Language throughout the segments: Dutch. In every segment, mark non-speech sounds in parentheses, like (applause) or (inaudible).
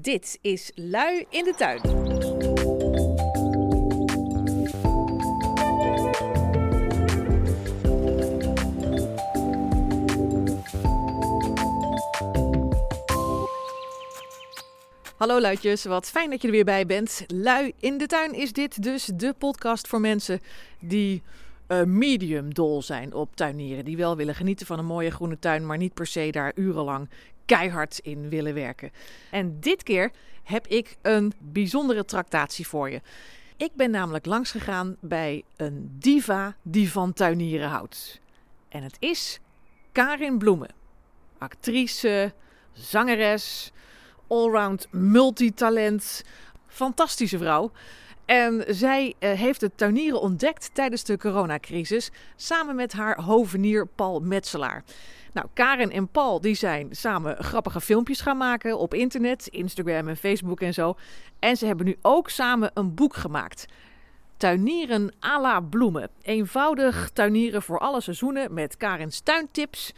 Dit is Lui in de Tuin. Hallo luidjes, wat fijn dat je er weer bij bent. Lui in de Tuin is dit dus de podcast voor mensen die uh, medium dol zijn op tuinieren. Die wel willen genieten van een mooie groene tuin, maar niet per se daar urenlang keihard in willen werken. En dit keer heb ik een bijzondere tractatie voor je. Ik ben namelijk langsgegaan bij een diva die van tuinieren houdt. En het is Karin Bloemen. Actrice, zangeres, allround multitalent. Fantastische vrouw. En zij uh, heeft het tuinieren ontdekt tijdens de coronacrisis samen met haar hovenier Paul Metselaar. Nou, Karen en Paul die zijn samen grappige filmpjes gaan maken op internet, Instagram en Facebook en zo. En ze hebben nu ook samen een boek gemaakt. Tuinieren à la bloemen. Eenvoudig tuinieren voor alle seizoenen met Karens tuintips.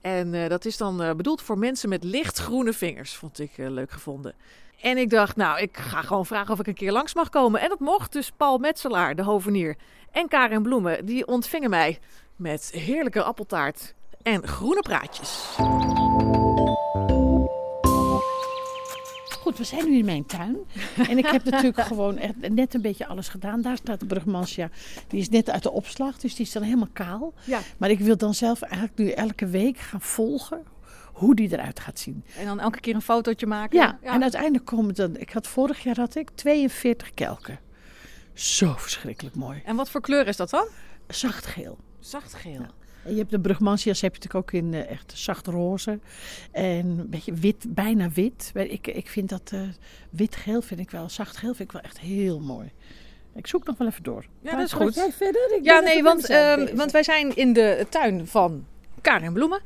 En uh, dat is dan uh, bedoeld voor mensen met lichtgroene vingers, vond ik leuk gevonden. En ik dacht, nou, ik ga gewoon vragen of ik een keer langs mag komen. En dat mocht. Dus Paul Metselaar, de hovenier, en Karen Bloemen, die ontvingen mij met heerlijke appeltaart en groene praatjes. Goed, we zijn nu in mijn tuin. En ik heb (laughs) natuurlijk gewoon echt net een beetje alles gedaan. Daar staat de Brugmansia. Die is net uit de opslag, dus die is dan helemaal kaal. Ja. Maar ik wil dan zelf eigenlijk nu elke week gaan volgen hoe die eruit gaat zien. En dan elke keer een fotootje maken? Ja, ja. en uiteindelijk komen dan... Ik had vorig jaar had ik 42 kelken. Zo verschrikkelijk mooi. En wat voor kleur is dat dan? Zacht geel. Zacht geel. Ja. En je hebt de Brugmansias heb je natuurlijk ook in uh, echt zacht roze. En een beetje wit, bijna wit. Ik, ik vind dat uh, wit-geel vind ik wel, zacht-geel vind ik wel echt heel mooi. Ik zoek nog wel even door. Ja, dat is goed. Jij verder? Ik ja, nee, want, uh, want wij zijn in de tuin van Karin Bloemen.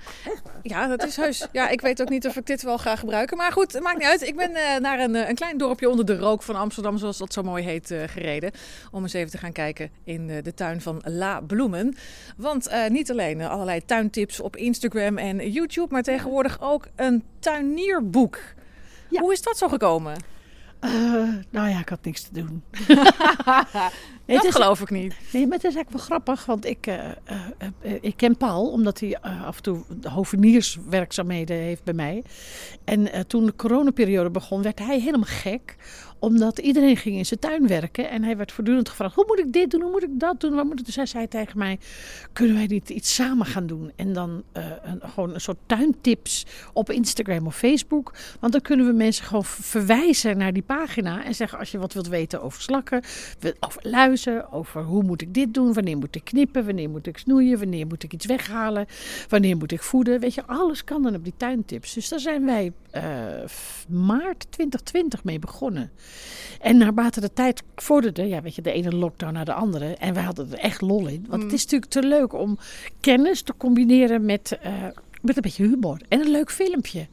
Ja, dat is heus. Ja, ik weet ook niet of ik dit wel ga gebruiken. Maar goed, het maakt niet uit. Ik ben uh, naar een, een klein dorpje onder de rook van Amsterdam, zoals dat zo mooi heet, uh, gereden. Om eens even te gaan kijken in uh, de tuin van La Bloemen. Want niet alleen allerlei tuintips op Instagram en YouTube, maar tegenwoordig ook een tuinierboek. Ja. Hoe is dat zo gekomen? Nou ja, ik had niks te doen. (laughs) nee, dat is, geloof ik niet. Nee, maar het is eigenlijk wel grappig, want ik, uh, uh, ik ken Paul, omdat hij af en toe hovenierswerkzaamheden heeft bij mij. En toen de coronaperiode begon, werd hij helemaal gek omdat iedereen ging in zijn tuin werken. En hij werd voortdurend gevraagd: hoe moet ik dit doen? Hoe moet ik dat doen? Wat moet ik? Dus hij zei tegen mij: kunnen wij niet iets samen gaan doen? En dan een, gewoon een soort tuintips op Instagram of Facebook. Want dan kunnen we mensen gewoon verwijzen naar die pagina. En zeggen: als je wat wilt weten over slakken, over luizen, over hoe moet ik dit doen? Wanneer moet ik knippen? Wanneer moet ik snoeien? Wanneer moet ik iets weghalen? Wanneer moet ik voeden? Weet je, alles kan dan op die tuintips. Dus daar zijn wij uh, maart 2020 mee begonnen. En naarmate de tijd vorderde, ja, weet je, de ene lockdown naar de andere. En we hadden er echt lol in. Want mm. het is natuurlijk te leuk om kennis te combineren met, uh, met een beetje humor. En een leuk filmpje.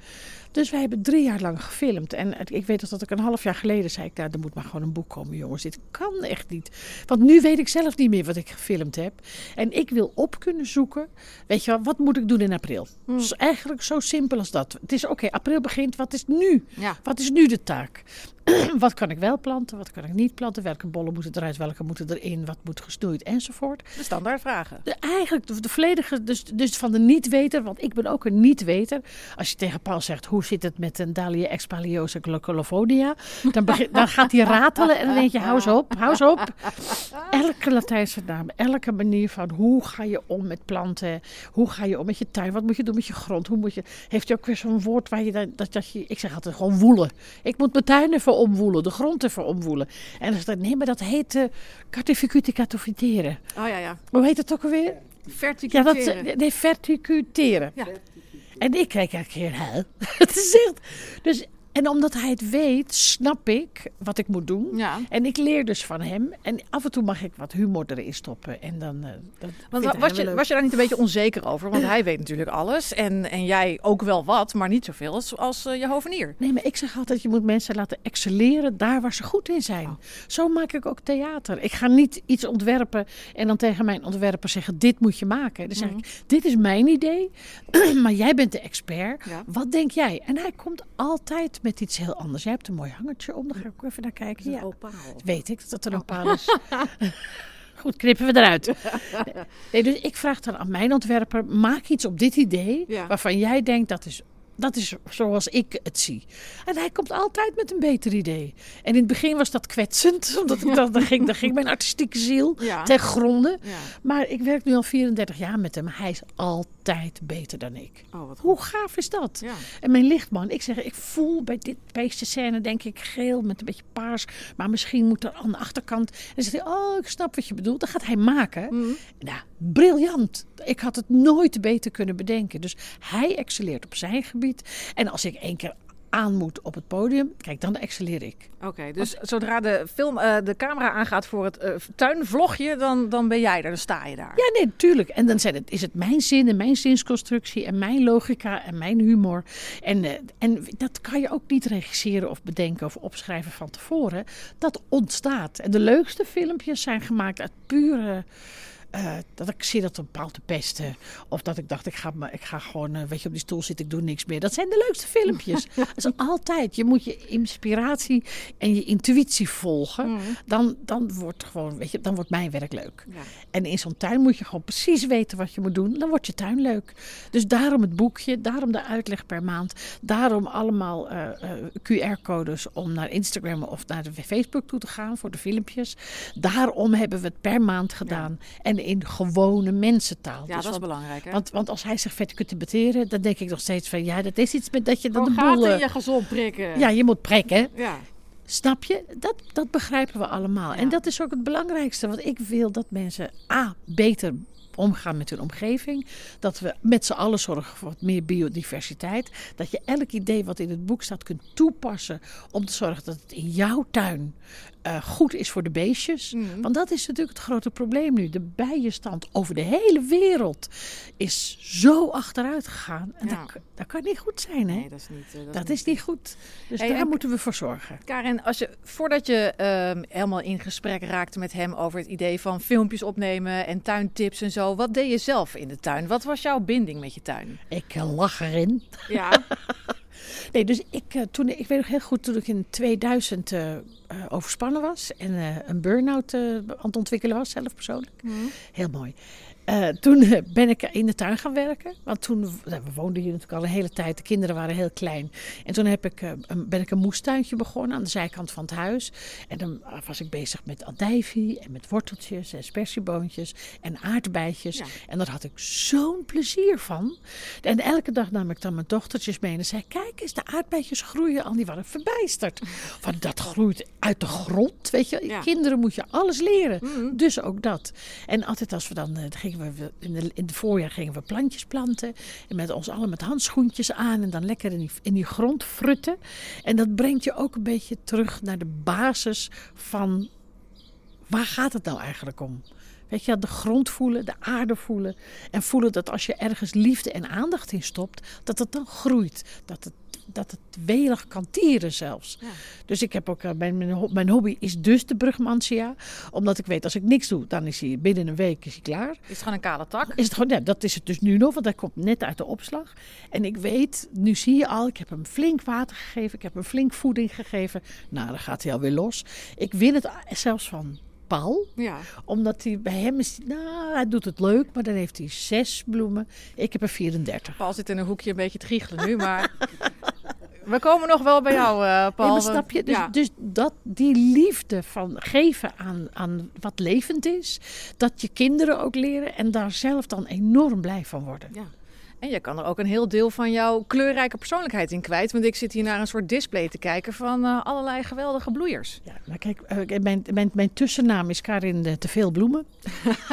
Dus wij hebben drie jaar lang gefilmd. En ik weet dat ik een half jaar geleden zei: ik, nou, er moet maar gewoon een boek komen, jongens. Dit kan echt niet. Want nu weet ik zelf niet meer wat ik gefilmd heb. En ik wil op kunnen zoeken. Weet je wel, wat moet ik doen in april? Hmm. Dus eigenlijk zo simpel als dat. Het is oké, okay, april begint. Wat is nu? Ja. Wat is nu de taak? (clears throat) wat kan ik wel planten, wat kan ik niet planten, welke bollen moeten eruit, welke moeten erin, wat moet gesnoeid enzovoort. De standaardvragen. De, eigenlijk de, de volledige, dus, dus van de niet-weter, want ik ben ook een niet-weter. Als je tegen Paul zegt, hoe zit het met een Dahlia expaliosa colofodia, dan, dan gaat hij ratelen en dan denk je, hou eens op, hou eens op. Elke Latijnse naam, elke manier van hoe ga je om met planten, hoe ga je om met je tuin, wat moet je doen met je grond, hoe moet je, heeft hij ook weer zo'n woord waar je, dan, dat, dat je, ik zeg altijd gewoon woelen. Ik moet mijn tuin even omwoelen, de grond te veromwoelen. En dan zei nee, maar dat heet uh. Oh ja, ja. Hoe heet het ook alweer? Verticuteren. Ja, dat, nee, verticuteren. Ja. En ik elke keer, hè? Het is echt... Dus en omdat hij het weet, snap ik wat ik moet doen. Ja. En ik leer dus van hem. En af en toe mag ik wat humor erin stoppen. En dan, uh, Want was je, was je daar niet een beetje onzeker over? Want hij weet natuurlijk alles. En, en jij ook wel wat, maar niet zoveel als, als uh, je hovenier. Nee, maar ik zeg altijd, je moet mensen laten excelleren daar waar ze goed in zijn. Oh. Zo maak ik ook theater. Ik ga niet iets ontwerpen en dan tegen mijn ontwerper zeggen, dit moet je maken. Dan zeg Mhm. ik, dit is mijn idee, (clears throat) maar jij bent de expert. Ja. Wat denk jij? En hij komt altijd met iets heel anders. Jij hebt een mooi hangertje om, daar ga ik ook even naar kijken. Ja. Ja, opaal. weet ik dat het een opaal is. (laughs) Goed, knippen we eruit. (laughs) Nee, dus ik vraag dan aan mijn ontwerper, maak iets op dit idee Ja. waarvan jij denkt dat is, dat is zoals ik het zie. En hij komt altijd met een beter idee. En in het begin was dat kwetsend, (laughs) omdat ik dan ging, dan ging mijn artistieke ziel (laughs) Ja. ten gronde. Ja. Maar ik werk nu al 34 jaar met hem. Hij is altijd beter dan ik. Oh. Hoe gaaf is dat? Ja. En mijn lichtman, ik zeg, ik voel bij dit beestje scène denk ik geel met een beetje paars. Maar misschien moet er aan de achterkant. En dan zegt hij, oh, ik snap wat je bedoelt. Dan gaat hij maken. Mhm. Nou, briljant. Ik had het nooit beter kunnen bedenken. Dus hij excelleert op zijn gebied. En als ik één keer aan moet op het podium, kijk, dan excelleer ik. Oké, dus zodra de, film, eh, de camera aangaat voor het eh, tuinvlogje, dan, dan ben jij er, dan sta je daar. Ja, nee, natuurlijk. En dan zijn het, is het mijn zin en mijn zinsconstructie en mijn logica en mijn humor. En, eh, en dat kan je ook niet regisseren of bedenken of opschrijven van tevoren. Dat ontstaat. En de leukste filmpjes zijn gemaakt uit pure... eh, dat ik zie dat een paal te pesten. Of dat ik dacht, ik ga, maar, ik ga gewoon eh, weet je, op die stoel zitten, ik doe niks meer. Dat zijn de leukste filmpjes. (laughs) dat is altijd. Je moet je inspiratie en je intuïtie volgen. Mhm. Dan, dan, wordt gewoon, weet je, dan wordt mijn werk leuk. Ja. En in zo'n tuin moet je gewoon precies weten wat je moet doen. Dan wordt je tuin leuk. Dus daarom het boekje, daarom de uitleg per maand. Daarom allemaal eh, QR-codes om naar Instagram of naar de Facebook toe te gaan voor de filmpjes. Daarom hebben we het per maand gedaan. En in gewone mensentaal. Ja, Dus dat is belangrijk. Hè? want, want als hij zegt vet kunt debatteren, dan denk ik nog steeds van ja, dat is iets met dat je dan de boel. in eh, je gezond prikken. Ja, je moet prikken. ja. Snap je? Dat, dat begrijpen we allemaal. Ja. En dat is ook het belangrijkste. Want ik wil dat mensen A, beter omgaan met hun omgeving. Dat we met z'n allen zorgen voor wat meer biodiversiteit. Dat je elk idee wat in het boek staat kunt toepassen. Om te zorgen dat het in jouw tuin eh, goed is voor de beestjes. Mhm. Want dat is natuurlijk het grote probleem nu. De bijenstand over de hele wereld is zo achteruit gegaan. En Ja. dat, dat kan niet goed zijn, hè? Nee, dat is niet. eh, dat is niet goed. Dus Hey, daar en- moeten we voor zorgen. Karin, als je, voordat je ehm, helemaal in gesprek raakte met hem over het idee van filmpjes opnemen en tuintips en zo, wat deed je zelf in de tuin? Wat was jouw binding met je tuin? Ik eh, lach erin. Ja, (laughs) Nee, dus ik, eh, toen, ik weet nog heel goed toen ik in 2000 eh, eh, overspannen was en eh, een burn-out eh, aan het ontwikkelen was, zelf persoonlijk. Heel mooi. Eh, toen eh, ben ik in de tuin gaan werken. Want toen, nou, we woonden hier natuurlijk al een hele tijd. De kinderen waren heel klein. En toen heb ik, eh, een, ben ik een moestuintje begonnen aan de zijkant van het huis. En dan eh, was ik bezig met andijvie en met worteltjes en spersieboontjes en aardbeidjes. Ja. En daar had ik zo'n plezier van. En elke dag nam ik dan mijn dochtertjes mee en zei: Kijk eens, de aardbeidjes groeien al. Die waren verbijsterd. (laughs) Van dat groeit uit de grond. Weet je, Ja. kinderen moet je alles leren. Mhm. Dus ook dat. En altijd als we dan, eh, gingen we in, het voorjaar gingen we plantjes planten. En met ons allen met handschoentjes aan en dan lekker in die, in die grond frutten. En dat brengt je ook een beetje terug naar de basis van waar gaat het nou eigenlijk om? Weet je, de grond voelen, de aarde voelen. En voelen dat als je ergens liefde en aandacht in stopt, dat het dan groeit. Dat het, dat het welig kan tieren zelfs. Ja. Dus ik heb ook, eh, mijn, mijn ho- mijn hobby is dus de brugmansia. Omdat ik weet, als ik niks doe, dan is hij binnen een week is hij klaar. is het gewoon een kale tak? Is het gewoon, ja, dat is het dus nu nog, want hij komt net uit de opslag. En ik weet, nu zie je al, ik heb hem flink water gegeven, ik heb hem flink voeding gegeven. Nou, dan gaat hij alweer los. Ik win het zelfs van Paul, Ja. omdat hij bij hem is, nou, hij doet het leuk, maar dan heeft hij zes bloemen. Ik heb er 34. Paul zit in een hoekje een beetje te giechelen nu, maar (laughs) we komen nog wel bij jou, eh, Paul. Nee, snap je? Dus, Ja. dus dat, die liefde van geven aan, aan wat levend is, dat je kinderen ook leren en daar zelf dan enorm blij van worden. Ja. En je kan er ook een heel deel van jouw kleurrijke persoonlijkheid in kwijt. Want ik zit hier naar een soort display te kijken van eh, allerlei geweldige bloeiers. Ja, maar kijk, eh, mijn, mijn, mijn tussennaam is Karin de Te Veel Bloemen.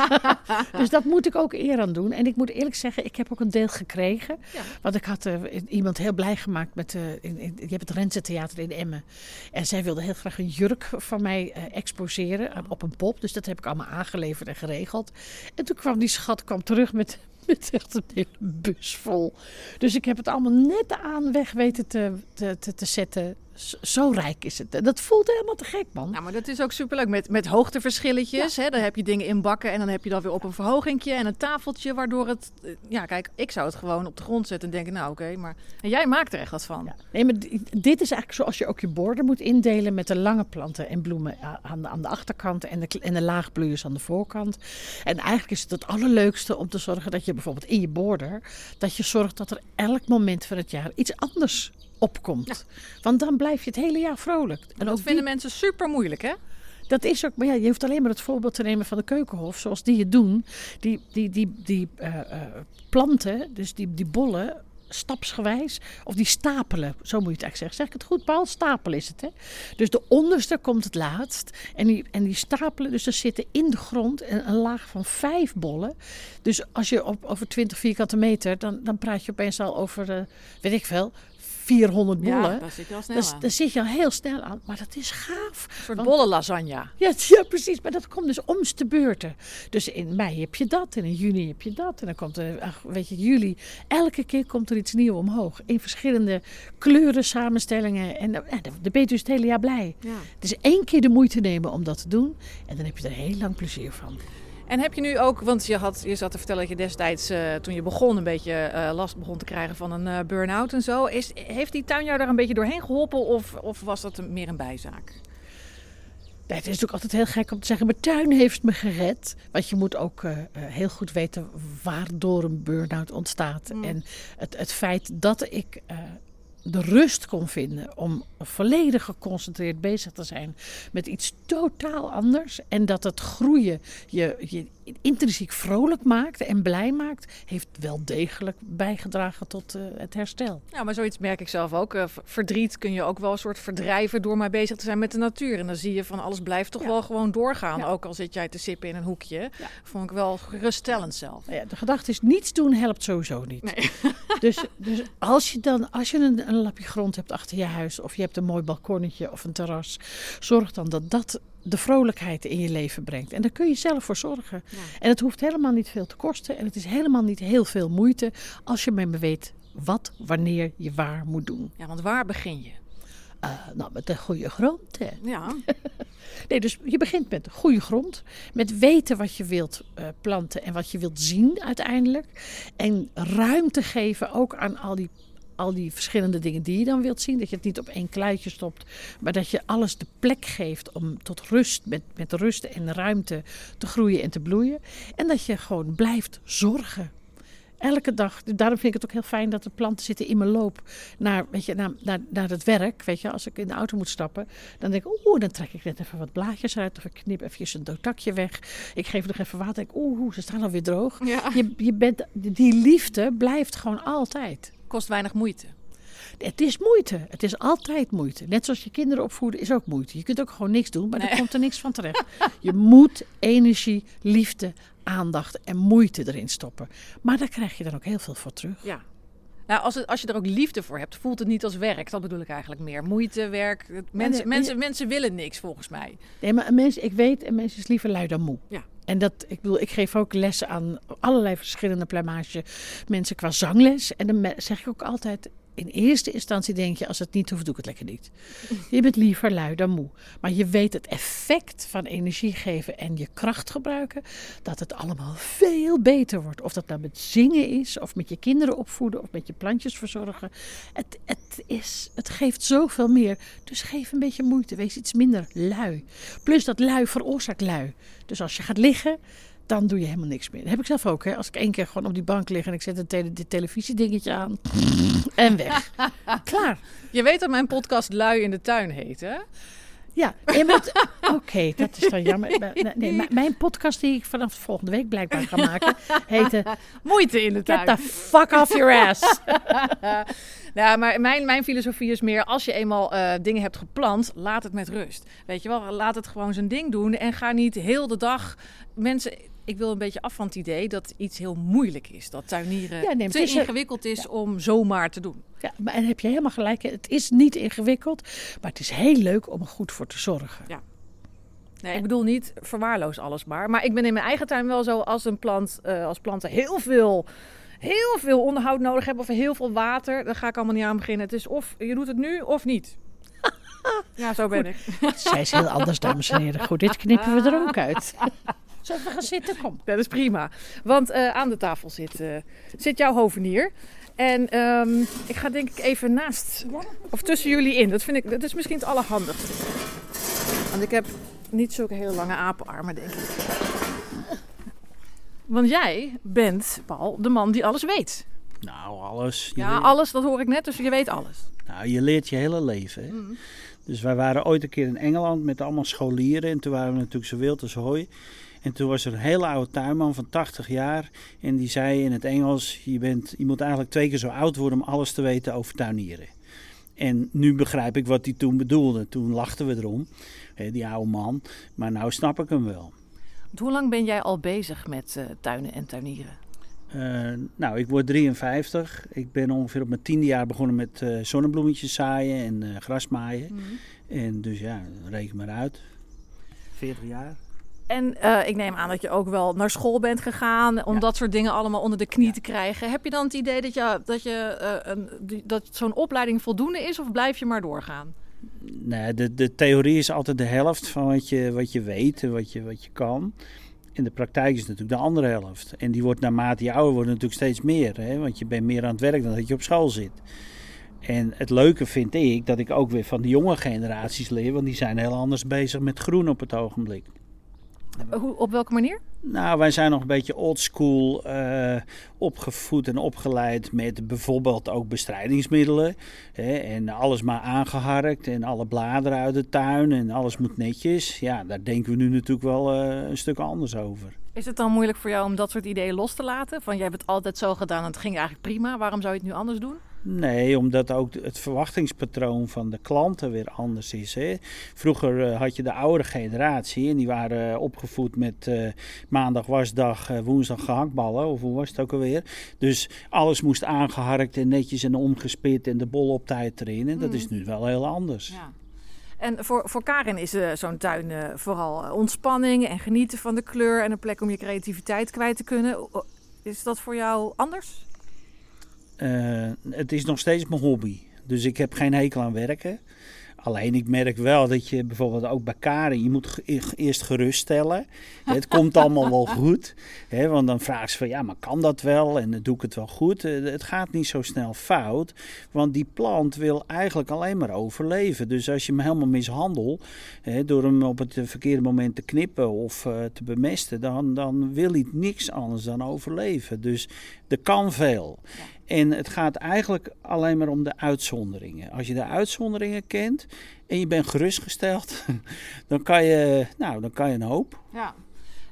(laughs) dus dat moet ik ook eer aan doen. En ik moet eerlijk zeggen, ik heb ook een deel gekregen. Ja. Want ik had eh, iemand heel blij gemaakt met... in, in- je hebt het Renze Theater in Emmen. En zij wilde heel graag een jurk van mij exposeren op een pop. Dus dat heb ik allemaal aangeleverd en geregeld. En toen kwam die schat kwam terug met... (laughs) Met echt een hele bus vol. Dus ik heb het allemaal net aan weg weten te, te, te, te zetten. Zo rijk is het. Dat voelt helemaal te gek, man. Nou, maar dat is ook superleuk. Met, met hoogteverschilletjes. Hè? Dan heb je dingen in bakken en dan heb je dan weer op een verhogingje en een tafeltje. Waardoor het... eh, Ja, kijk, ik zou het gewoon op de grond zetten en denken, nou oké. maar en jij maakt er echt wat van. Ja. Nee, maar di- dit is eigenlijk zoals je ook je borden moet indelen met de lange planten en bloemen a- aan de, aan de achterkant en de, en de laagbloeiers aan de voorkant. En eigenlijk is het het allerleukste om te zorgen dat je bijvoorbeeld in je border, dat je zorgt dat er elk moment van het jaar iets anders opkomt. Want dan blijf je het hele jaar vrolijk. En dat ook vinden die- mensen super moeilijk, hè? dat is ook, maar ja, je hoeft alleen maar het voorbeeld te nemen van de keukenhof, zoals die het doen. Die, die, die, die eh, eh, planten, dus die, die bollen, stapsgewijs, of die stapelen, zo moet je het eigenlijk zeggen. Zeg ik het goed, Paul? Stapel is het, hè? Dus de onderste komt het laatst. En die, en die stapelen, dus er zitten in de grond een, een laag van vijf bollen. Dus als je op, over 20 vierkante meter, dan, dan praat je opeens al over, eh, weet ik veel, 400 bollen. Ja, zit je al snel Dus aan. daar zit je al heel snel aan. Maar dat is gaaf. Een soort want- bolle lasagne. Ja, precies. Maar dat komt dus om's de beurten. Dus in mei heb je dat en in juni heb je dat. En dan komt er, ach, weet je, juli. Elke keer komt er iets nieuws omhoog. In verschillende kleuren, samenstellingen. En dan, ja, dan ben je dus het hele jaar blij. Ja. Het is één keer de moeite nemen om dat te doen. En dan heb je er heel lang plezier van. En heb je nu ook, want je, had, je zat te vertellen dat je destijds eh, toen je begon een beetje eh, last begon te krijgen van een eh, burn-out en zo. Is, heeft die tuin jou daar een beetje doorheen geholpen of, of was dat meer een bijzaak? Ja, het is natuurlijk altijd heel gek om te zeggen, mijn tuin heeft me gered. Want je moet ook heel goed weten waardoor een burn-out ontstaat. Mm. En het, het feit dat ik de rust kon vinden om volledig geconcentreerd bezig te zijn met iets totaal anders. En dat het groeien je, je intrinsiek vrolijk maakt en blij maakt, heeft wel degelijk bijgedragen tot eh, het herstel. Ja, maar zoiets merk ik zelf ook. Eh, verdriet kun je ook wel een soort verdrijven door maar bezig te zijn met de natuur. En dan zie je van alles blijft toch Ja. wel gewoon doorgaan. Ja. Ook al zit jij te sippen in een hoekje. Ja. Vond ik wel geruststellend zelf. Nou ja, de gedachte is niets doen helpt sowieso niet. Nee. (laughs) Dus, dus als je dan als je een, een lapje grond hebt achter je huis of je hebt een mooi balkonnetje of een terras, zorg dan dat dat de vrolijkheid in je leven brengt. En daar kun je zelf voor zorgen. Ja. En het hoeft helemaal niet veel te kosten en het is helemaal niet heel veel moeite als je maar weet wat, wanneer je waar moet doen. Ja, want waar begin je? Eh, nou, met de goede grond. Hè. Ja, (laughs) Nee, dus je begint met goede grond. Met weten wat je wilt eh, planten en wat je wilt zien uiteindelijk. En ruimte geven ook aan al die, al die verschillende dingen die je dan wilt zien. Dat je het niet op één kluitje stopt. Maar dat je alles de plek geeft om tot rust, met, met rust en ruimte te groeien en te bloeien. En dat je gewoon blijft zorgen. Elke dag. Daarom vind ik het ook heel fijn dat de planten zitten in mijn loop naar, weet je, naar, naar, naar het werk. Weet je, als ik in de auto moet stappen, dan denk ik, oeh, dan trek ik net even wat blaadjes uit. Of ik knip even een dood takje weg. Ik geef nog even water. Ik, oeh, oeh, ze staan alweer droog. ja. Je, je bent, die liefde blijft gewoon altijd. Kost weinig moeite. Het is moeite. Het is altijd moeite. Net zoals je kinderen opvoeden is ook moeite. Je kunt ook gewoon niks doen, maar Nee. er komt er niks van terecht. (laughs) Je moet energie, liefde, aandacht en moeite erin stoppen. Maar daar krijg je dan ook heel veel voor terug. Ja. Nou, als, het, als je er ook liefde voor hebt, voelt het niet als werk. Dat bedoel ik eigenlijk meer. Moeite, werk. Mensen, nee, mensen, mensen willen niks volgens mij. Nee, maar een mens, ik weet, een mens is liever lui dan moe. Ja. En dat, ik bedoel, ik geef ook lessen aan allerlei verschillende plumage mensen qua zangles. En dan zeg ik ook altijd, in eerste instantie denk je, als het niet hoeft, doe ik het lekker niet. Je bent liever lui dan moe. Maar je weet het effect van energie geven en je kracht gebruiken, dat het allemaal veel beter wordt. Of dat nou met zingen is, of met je kinderen opvoeden, of met je plantjes verzorgen. Het, het, is, het geeft zoveel meer. Dus geef een beetje moeite, wees iets minder lui. Plus dat lui veroorzaakt lui. Dus als je gaat liggen, dan doe je helemaal niks meer. Dat heb ik zelf ook. Hè? Als ik één keer gewoon op die bank lig en ik zet een tele dit televisiedingetje aan (laughs) en weg. (laughs) Klaar. Je weet dat mijn podcast Lui in de Tuin heet, hè? Ja, (laughs) Oké, dat is dan jammer. Nee, mijn- podcast die ik vanaf volgende week blijkbaar ga maken, heette Moeite in de tuin. Get the fuck off your ass. Nou, maar mijn, mijn filosofie is meer, als je eenmaal eh, dingen hebt geplant, laat het met rust. Weet je wel, laat het gewoon zijn ding doen en ga niet heel de dag mensen... Ik wil een beetje af van het idee dat iets heel moeilijk is. Dat tuinieren Ja, nee, te is ingewikkeld is om zomaar te doen. Ja, maar en heb je helemaal gelijk. Het is niet ingewikkeld, maar het is heel leuk om er goed voor te zorgen. Nee, ik bedoel niet verwaarloos alles maar. Maar ik ben in mijn eigen tuin wel zo als een plant, eh, als planten heel veel, heel veel onderhoud nodig hebben of heel veel water, dan ga ik allemaal niet aan beginnen. Het is of je doet het nu of niet. (laughs) Ja, zo ben ik. Zij is heel anders, dames en heren. Goed, dit knippen we er ook uit. (laughs) Zullen we gaan zitten? Kom. Dat is prima. Want eh, aan de tafel zit, eh, zit jouw hovenier. En ehm, ik ga denk ik even naast of tussen jullie in. Dat vind ik, dat is misschien het allerhandigste. Want ik heb niet zulke hele lange apenarmen, denk ik. Want jij bent, Paul, de man die alles weet. Nou, alles. Ja, leert- alles, dat hoor ik net, dus je weet alles. Nou, je leert je hele leven. Hè? Mhm. Dus wij waren ooit een keer in Engeland met allemaal scholieren. En toen waren we natuurlijk zo wild als hooi. En toen was er een hele oude tuinman van 80 jaar. En die zei in het Engels: je, bent, je moet eigenlijk twee keer zo oud worden om alles te weten over tuinieren. En nu begrijp ik wat hij toen bedoelde. Toen lachten we erom, hè, die oude man. Maar nou snap ik hem wel. Hoe lang ben jij al bezig met eh, tuinen en tuinieren? Eh, nou, ik word 53. Ik ben ongeveer op mijn tiende jaar begonnen met eh, zonnebloemetjes zaaien en eh grasmaaien. En dus ja, reken maar uit. 40 jaar. En eh, ik neem aan dat je ook wel naar school bent gegaan om Ja. dat soort dingen allemaal onder de knie Ja. te krijgen. Heb je dan het idee dat, je, dat, je, eh, een, dat zo'n opleiding voldoende is of blijf je maar doorgaan? Nee, de, de theorie is altijd de helft van wat je, wat je weet en wat je, wat je kan. En de praktijk is natuurlijk de andere helft. En die wordt naarmate je ouder wordt natuurlijk steeds meer. Hè? Want je bent meer aan het werk dan dat je op school zit. En het leuke vind ik dat ik ook weer van de jonge generaties leer. Want die zijn heel anders bezig met groen op het ogenblik. Hoe, op welke manier? Nou, wij zijn nog een beetje oldschool eh opgevoed en opgeleid met bijvoorbeeld ook bestrijdingsmiddelen. Hè, en alles maar aangeharkt en alle bladeren uit de tuin en alles moet netjes. Ja, daar denken we nu natuurlijk wel eh, een stuk anders over. Is het dan moeilijk voor jou om dat soort ideeën los te laten? Van jij hebt het altijd zo gedaan en het ging eigenlijk prima. Waarom zou je het nu anders doen? Nee, omdat ook het verwachtingspatroon van de klanten weer anders is. Hè. Vroeger eh, had je de oude generatie en die waren opgevoed met eh, maandag wasdag, eh, woensdag gehaktballen. Of hoe was het ook alweer? Dus alles moest aangeharkt en netjes en omgespit en de bol op tijd erin. En dat is nu wel heel anders. Ja. En voor, voor Karin is zo'n tuin vooral ontspanning en genieten van de kleur en een plek om je creativiteit kwijt te kunnen. Is dat voor jou anders? Eh, het is nog steeds mijn hobby. Dus ik heb geen hekel aan werken. Alleen ik merk wel dat je bijvoorbeeld ook bij Karin, je moet e- eerst geruststellen. Het komt allemaal wel goed. Hè, want dan vraagt ze van ja, maar kan dat wel? En doe ik het wel goed? Eh, Het gaat niet zo snel fout. Want die plant wil eigenlijk alleen maar overleven. Dus als je hem helemaal mishandelt, hè, door hem op het verkeerde moment te knippen of eh, te bemesten, dan, dan wil hij niks anders dan overleven. Dus er kan veel. En het gaat eigenlijk alleen maar om de uitzonderingen. Als je de uitzonderingen kent en je bent gerustgesteld, (laughs) dan kan je, nou, dan kan je een hoop. Ja.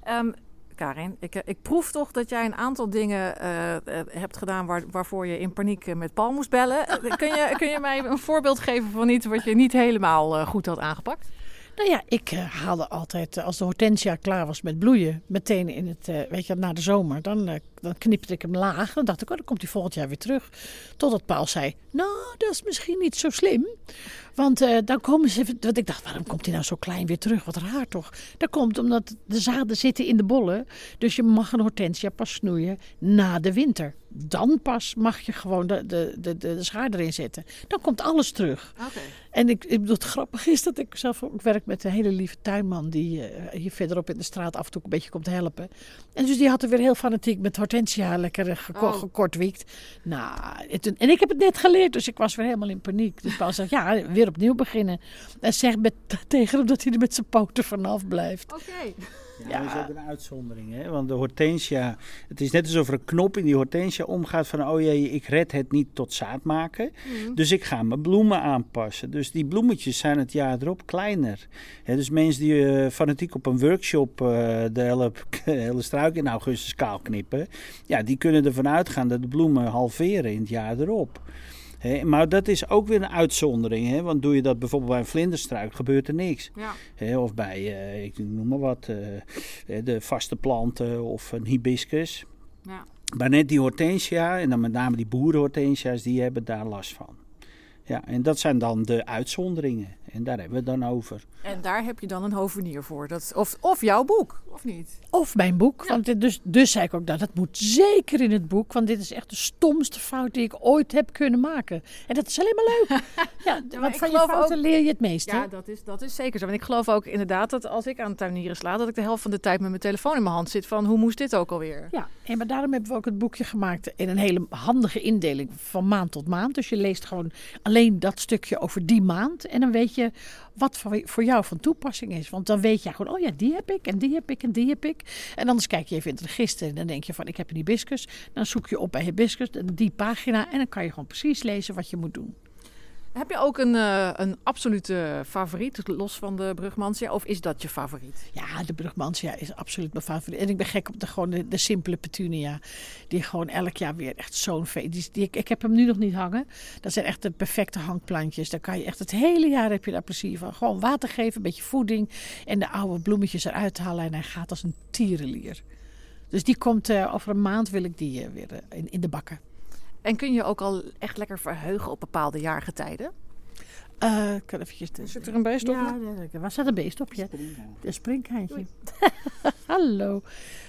Ehm, Karin, ik, eh, ik proef toch dat jij een aantal dingen eh, eh, hebt gedaan waar, waarvoor je in paniek met Paul moest bellen. Kun, je, kun je mij een voorbeeld geven van iets wat je niet helemaal goed had aangepakt? Nou ja, ik eh, haalde altijd, eh, als de hortensia klaar was met bloeien, meteen in het, eh, weet je, na de zomer, dan, dan knipte ik hem laag. Dan dacht ik, oh, dan komt hij volgend jaar weer terug. Totdat Paul zei, nou, dat is misschien niet zo slim. Want eh, dan komen ze, want ik dacht, waarom komt hij nou zo klein weer terug? Wat raar toch? Dat komt omdat de zaden zitten in de bollen. Dus je mag een hortensia pas snoeien na de winter. Dan pas mag je gewoon de, de, de, de, schaar erin zetten. Dan komt alles terug. Oké. En ik, ik bedoel, het grappige is dat ik zelf ook werk met een hele lieve tuinman die eh, hier verderop in de straat af en toe een beetje komt helpen. En dus die had er weer heel fanatiek met hortensia lekker eh, geko- Oh. gekortwiekt. Nou, en ik heb het net geleerd, dus ik was weer helemaal in paniek. Dus Paul zegt, ja, weer opnieuw beginnen. En zegt met, (laughs) tegen hem dat hij er met zijn poten vanaf blijft. Oké. Ja, dat is ook een uitzondering. Hè? Want de hortensia, het is net alsof er een knop in die hortensia omgaat van, oh jee, ik red het niet tot zaad maken. Dus ik ga mijn bloemen aanpassen. Dus die bloemetjes zijn het jaar erop kleiner. Hè, dus mensen die eh, fanatiek op een workshop eh, de hele, de (laughs) hele struik in augustus kaal knippen, ja, die kunnen ervan uitgaan dat de bloemen halveren in het jaar erop. Maar dat is ook weer een uitzondering. Hè? Want doe je dat bijvoorbeeld bij een vlinderstruik, gebeurt er niks. Ja. Of bij, eh, ik noem maar wat, eh, eh, de vaste planten of een hibiscus. Ja. Maar net die hortensia, en dan met name die boerenhortensia's, die hebben daar last van. Ja, en dat zijn dan de uitzonderingen. En daar hebben we het dan over. En daar heb je dan een hovenier voor. Dat, of, of jouw boek, of niet? Of mijn boek. Want dit, dus, dus zei ik ook, nou, dat moet zeker in het boek. Want dit is echt de stomste fout die ik ooit heb kunnen maken. En dat is alleen maar leuk. (laughs) ja, want van je fouten ook- leer je het meeste. Ja, dat is, dat is zeker zo. En ik geloof ook inderdaad dat als ik aan tuinieren sla... dat ik de helft van de tijd met mijn telefoon in mijn hand zit... van hoe moest dit ook alweer? Ja, en maar daarom hebben we ook het boekje gemaakt in een hele handige indeling van maand tot maand. Dus je leest gewoon alleen dat stukje over die maand. En dan weet je wat voor, jou van toepassing is. Want dan weet je gewoon, oh ja, die heb ik en die heb ik en die heb ik. En anders kijk je even in het register en dan denk je van, ik heb een hibiscus. Dan zoek je op bij hibiscus die pagina en dan kan je gewoon precies lezen wat je moet doen. Heb je ook een, eh, een absolute favoriet, los van de Brugmansia? Of is dat je favoriet? Ja, de Brugmansia is absoluut mijn favoriet. En ik ben gek op de, gewoon de, simpele petunia. Die gewoon elk jaar weer echt zo'n feest. Die, ik, heb hem nu nog niet hangen. Dat zijn echt de perfecte hangplantjes. Daar kan je echt het hele jaar heb je daar plezier van. Gewoon water geven, een beetje voeding. En de oude bloemetjes eruit halen. En hij gaat als een tierenlier. Dus die komt eh, over een maand wil ik die eh, weer in, in de bakken. En kun je ook al echt lekker verheugen op bepaalde jaargetijden? Eh, ik kan eventjes... De, Zit er een beest op? Ja, waar staat een beest op? Ja. Een springhaantje. (laughs) Hallo.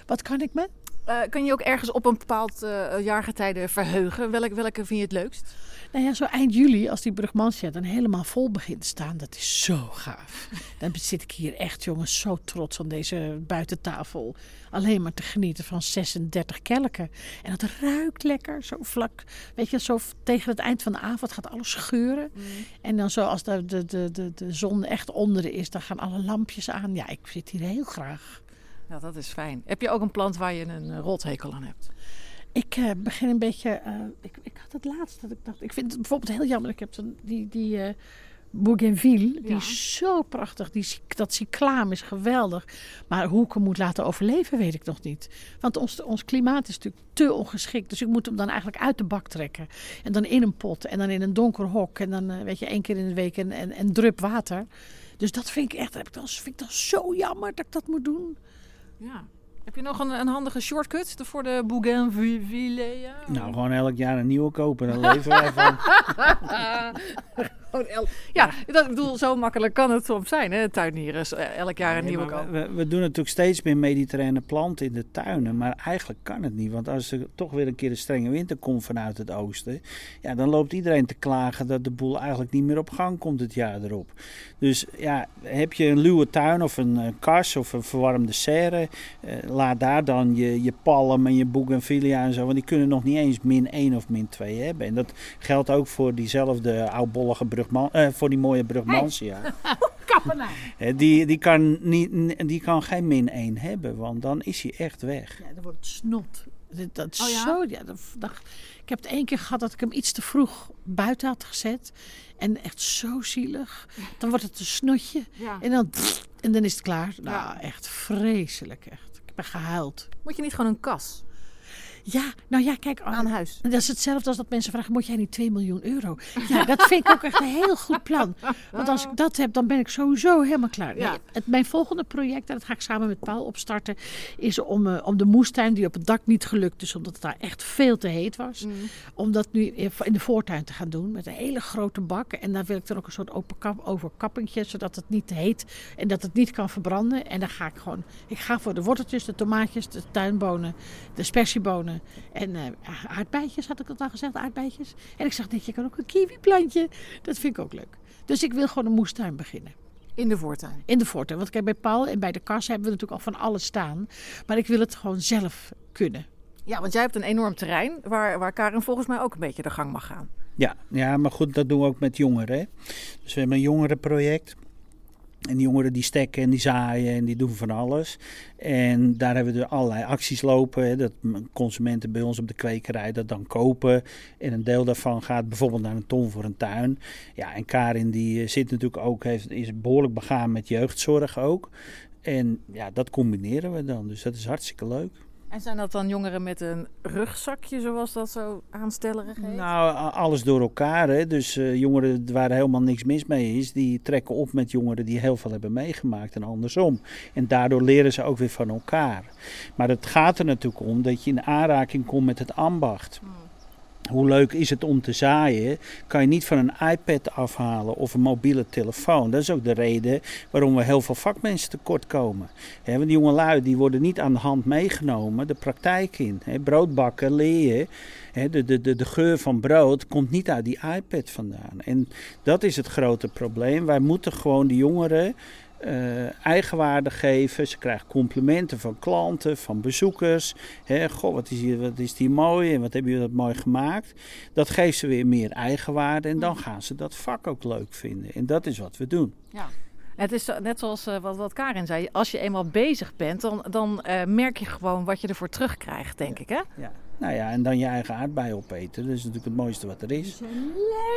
Wat kan ik me? Eh, kun je ook ergens op een bepaald eh, jaargetijde verheugen? Welk, welke vind je het leukst? Nou ja, zo eind juli, als die Brugmansia dan helemaal vol begint te staan, dat is zo gaaf. (laughs) Dan zit ik hier echt, jongens, zo trots aan deze buitentafel. Alleen maar te genieten van 36 kelken. En dat ruikt lekker, zo vlak. Weet je, zo tegen het eind van de avond gaat alles scheuren. En dan zo als de, de, de, de, de zon echt onder is, dan gaan alle lampjes aan. Ja, ik zit hier heel graag. Ja, dat is fijn. Heb je ook een plant waar je een eh, rothekel aan hebt? Ik eh, begin een beetje. eh, ik, ik had het laatst dat ik dacht. Ik vind het bijvoorbeeld heel jammer. Ik heb zo'n die, die Bougainville. Die is zo prachtig. Die, dat cyclaam is geweldig. Maar hoe ik hem moet laten overleven, weet ik nog niet. Want ons, ons klimaat is natuurlijk te ongeschikt. Dus ik moet hem dan eigenlijk uit de bak trekken. En dan in een pot. En dan in een donker hok. En dan weet je één keer in de week een, een, een drup water. Dus dat vind ik echt. Dat heb ik dan, vind ik dan zo jammer dat ik dat moet doen. Ja. Heb je nog een, een handige shortcut voor de Bougainville? Ja? Nou, gewoon elk jaar een nieuwe kopen, dan (laughs) leven wij van. (laughs) (laughs) El- ja, dat, ik bedoel, zo makkelijk kan het soms zijn, hè, tuinieren. Eh, Elk jaar een Nee, nieuwe kopen. we, we doen natuurlijk steeds meer mediterrane planten in de tuinen. Maar eigenlijk kan het niet. Want als er toch weer een keer een strenge winter komt vanuit het oosten. Ja, dan loopt iedereen te klagen dat de boel eigenlijk niet meer op gang komt het jaar erop. Dus ja, heb je een luwe tuin of een, eh, kas of een verwarmde serre. eh, laat daar dan je, je palm en je bougainvillea en zo. Want die kunnen nog niet eens min 1 of min 2 hebben. En dat geldt ook voor diezelfde oudbollige brugman, eh, voor die mooie brugmansia. (laughs) Kappenaar. Hè, Die, die, kan niet, die kan geen min 1 hebben, want dan is hij echt weg. Ja, dan wordt het snot. Dat, dat is Oh ja? zo. Ja, dat, dat- ik heb het één keer gehad dat ik hem iets te vroeg buiten had gezet. En echt zo zielig. Dan wordt het een snotje. Ja. En dan, en dan is het klaar. Nou, Ja. echt vreselijk. Echt. Ik ben gehuild. Moet je niet gewoon een kas Ja, nou ja, kijk. aan huis? Dat is hetzelfde als dat mensen vragen: moet jij niet 2 miljoen euro? Ja, dat vind ik ook echt een heel goed plan. Want als ik dat heb, dan ben ik sowieso helemaal klaar. Ja. Nee, het, mijn volgende project, en dat ga ik samen met Paul opstarten, is om, eh, om de moestuin, die op het dak niet gelukt is, omdat het daar echt veel te heet was, om dat nu in de voortuin te gaan doen met een hele grote bak. En daar wil ik dan ook een soort open kap, overkappingje, zodat het niet te heet en dat het niet kan verbranden. En dan ga ik gewoon, ik ga voor de worteltjes, de tomaatjes, de tuinbonen, de spersiebonen en eh aardbeidjes, had ik dat al gezegd, aardbeidjes. En ik zeg, net, je kan ook een kiwiplantje. Dat vind ik ook leuk. Dus ik wil gewoon een moestuin beginnen. In de voortuin. In de voortuin. Want kijk, bij Paul en bij de kas hebben we natuurlijk al van alles staan. Maar ik wil het gewoon zelf kunnen. Ja, want jij hebt een enorm terrein waar, waar Karin volgens mij ook een beetje de gang mag gaan. Ja, ja, maar goed, dat doen we ook met jongeren. Hè. Dus we hebben een jongerenproject. En die jongeren die stekken en die zaaien en die doen van alles. En daar hebben we er allerlei acties lopen. Dat consumenten bij ons op de kwekerij dat dan kopen. En een deel daarvan gaat bijvoorbeeld naar een ton voor een tuin. Ja, en Karin die eh, zit natuurlijk ook, heeft, is behoorlijk begaan met jeugdzorg ook. En ja, dat combineren we dan. Dus dat is hartstikke leuk. En zijn dat dan jongeren met een rugzakje, zoals dat zo aanstellerig heet? Nou, alles door elkaar. Hè. Dus eh, jongeren waar helemaal niks mis mee is, die trekken op met jongeren die heel veel hebben meegemaakt en andersom. En daardoor leren ze ook weer van elkaar. Maar het gaat er natuurlijk om dat je in aanraking komt met het ambacht. Hoe leuk is het om te zaaien, kan je niet van een iPad afhalen of een mobiele telefoon. Dat is ook de reden waarom we heel veel vakmensen tekort komen. He, want die jongelui die worden niet aan de hand meegenomen de praktijk in. He, broodbakken, leer He, de, de, de, de geur van brood komt niet uit die iPad vandaan. En dat is het grote probleem. Wij moeten gewoon de jongeren uh, eigenwaarde geven. Ze krijgen complimenten van klanten, van bezoekers. He, goh, wat is, hier, wat is die mooi en wat hebben jullie dat mooi gemaakt. Dat geeft ze weer meer eigenwaarde en dan gaan ze dat vak ook leuk vinden. En dat is wat we doen. Ja. Het is net zoals uh, wat, wat Karin zei. Als je eenmaal bezig bent, dan, dan uh, merk je gewoon wat je ervoor terugkrijgt, denk ik. Hè? Ja. Nou ja, en dan je eigen aardbei opeten. Dat is natuurlijk het mooiste wat er is.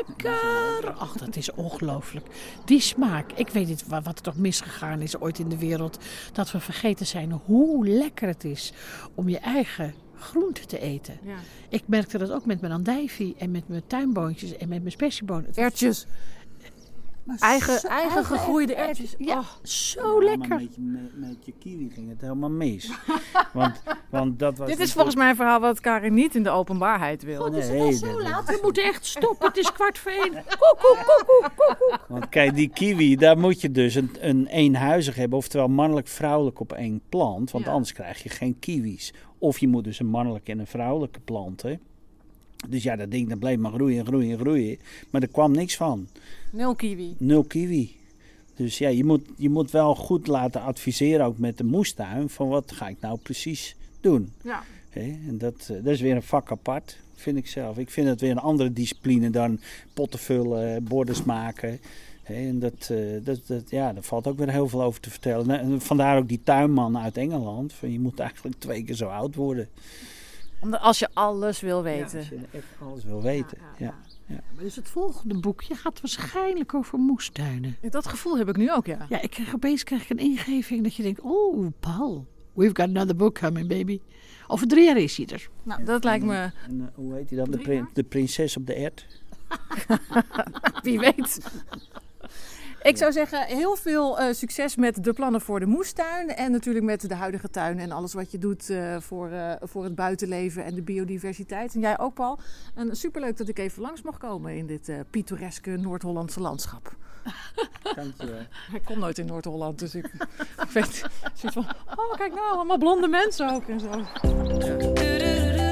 Lekker! Ach, dat is ongelooflijk. Die smaak. Ik weet niet wat er toch misgegaan is ooit in de wereld. Dat we vergeten zijn hoe lekker het is om je eigen groente te eten. Ja. Ik merkte dat ook met mijn andijvie en met mijn tuinboontjes en met mijn spessiebonen. Ertjes. Eigen, eigen gegroeide erwtjes. Ja, oh. zo lekker. Met je, met, met je, kiwi ging het helemaal mis. (laughs) want, want dat was Dit is volgens mij een verhaal wat Karin niet in de openbaarheid wil. God, is het al zo laat? We moeten echt stoppen. Het is kwart voor één. (laughs) Koekoek, koekoek, koekoek. Want kijk, die kiwi, daar moet je dus een, een eenhuizig hebben. Oftewel mannelijk-vrouwelijk op één plant. Want ja. anders krijg je geen kiwis. Of je moet dus een mannelijke en een vrouwelijke planten. Dus ja, dat ding dat bleef maar groeien, groeien, groeien. Maar er kwam niks van. Nul kiwi. Nul kiwi. Dus ja, je moet, je moet wel goed laten adviseren, ook met de moestuin, van wat ga ik nou precies doen. Ja. He, en dat, dat is weer een vak apart, vind ik zelf. Ik vind het weer een andere discipline dan potten vullen, borders maken. He, en dat, dat, dat, ja, daar valt ook weer heel veel over te vertellen. En vandaar ook die tuinman uit Engeland. Van, je moet eigenlijk twee keer zo oud worden. Als je alles wil weten. Ja, als je echt alles wil weten, ja. ja. ja. Dus het volgende boekje gaat waarschijnlijk over moestuinen. Dat gevoel heb ik nu ook, ja. Ja, ik krijg opeens krijg ik een ingeving dat je denkt... Oh, Paul, we've got another book coming, baby. Over drie jaar is hij er. Nou, dat lijkt me... En, uh, hoe heet hij dan? De, prin de, prinses op de ert? (laughs) Wie weet. Ik zou zeggen, heel veel uh, succes met de plannen voor de moestuin. En natuurlijk met de huidige tuin en alles wat je doet uh, voor, uh, voor het buitenleven en de biodiversiteit. En jij ook, Paul. En superleuk dat ik even langs mocht komen in dit pittoreske Noord-Hollandse landschap. (laughs) Dankjewel. Ik kom nooit in Noord-Holland, dus ik, ik weet van... Oh, kijk nou, allemaal blonde mensen ook en zo. Ja.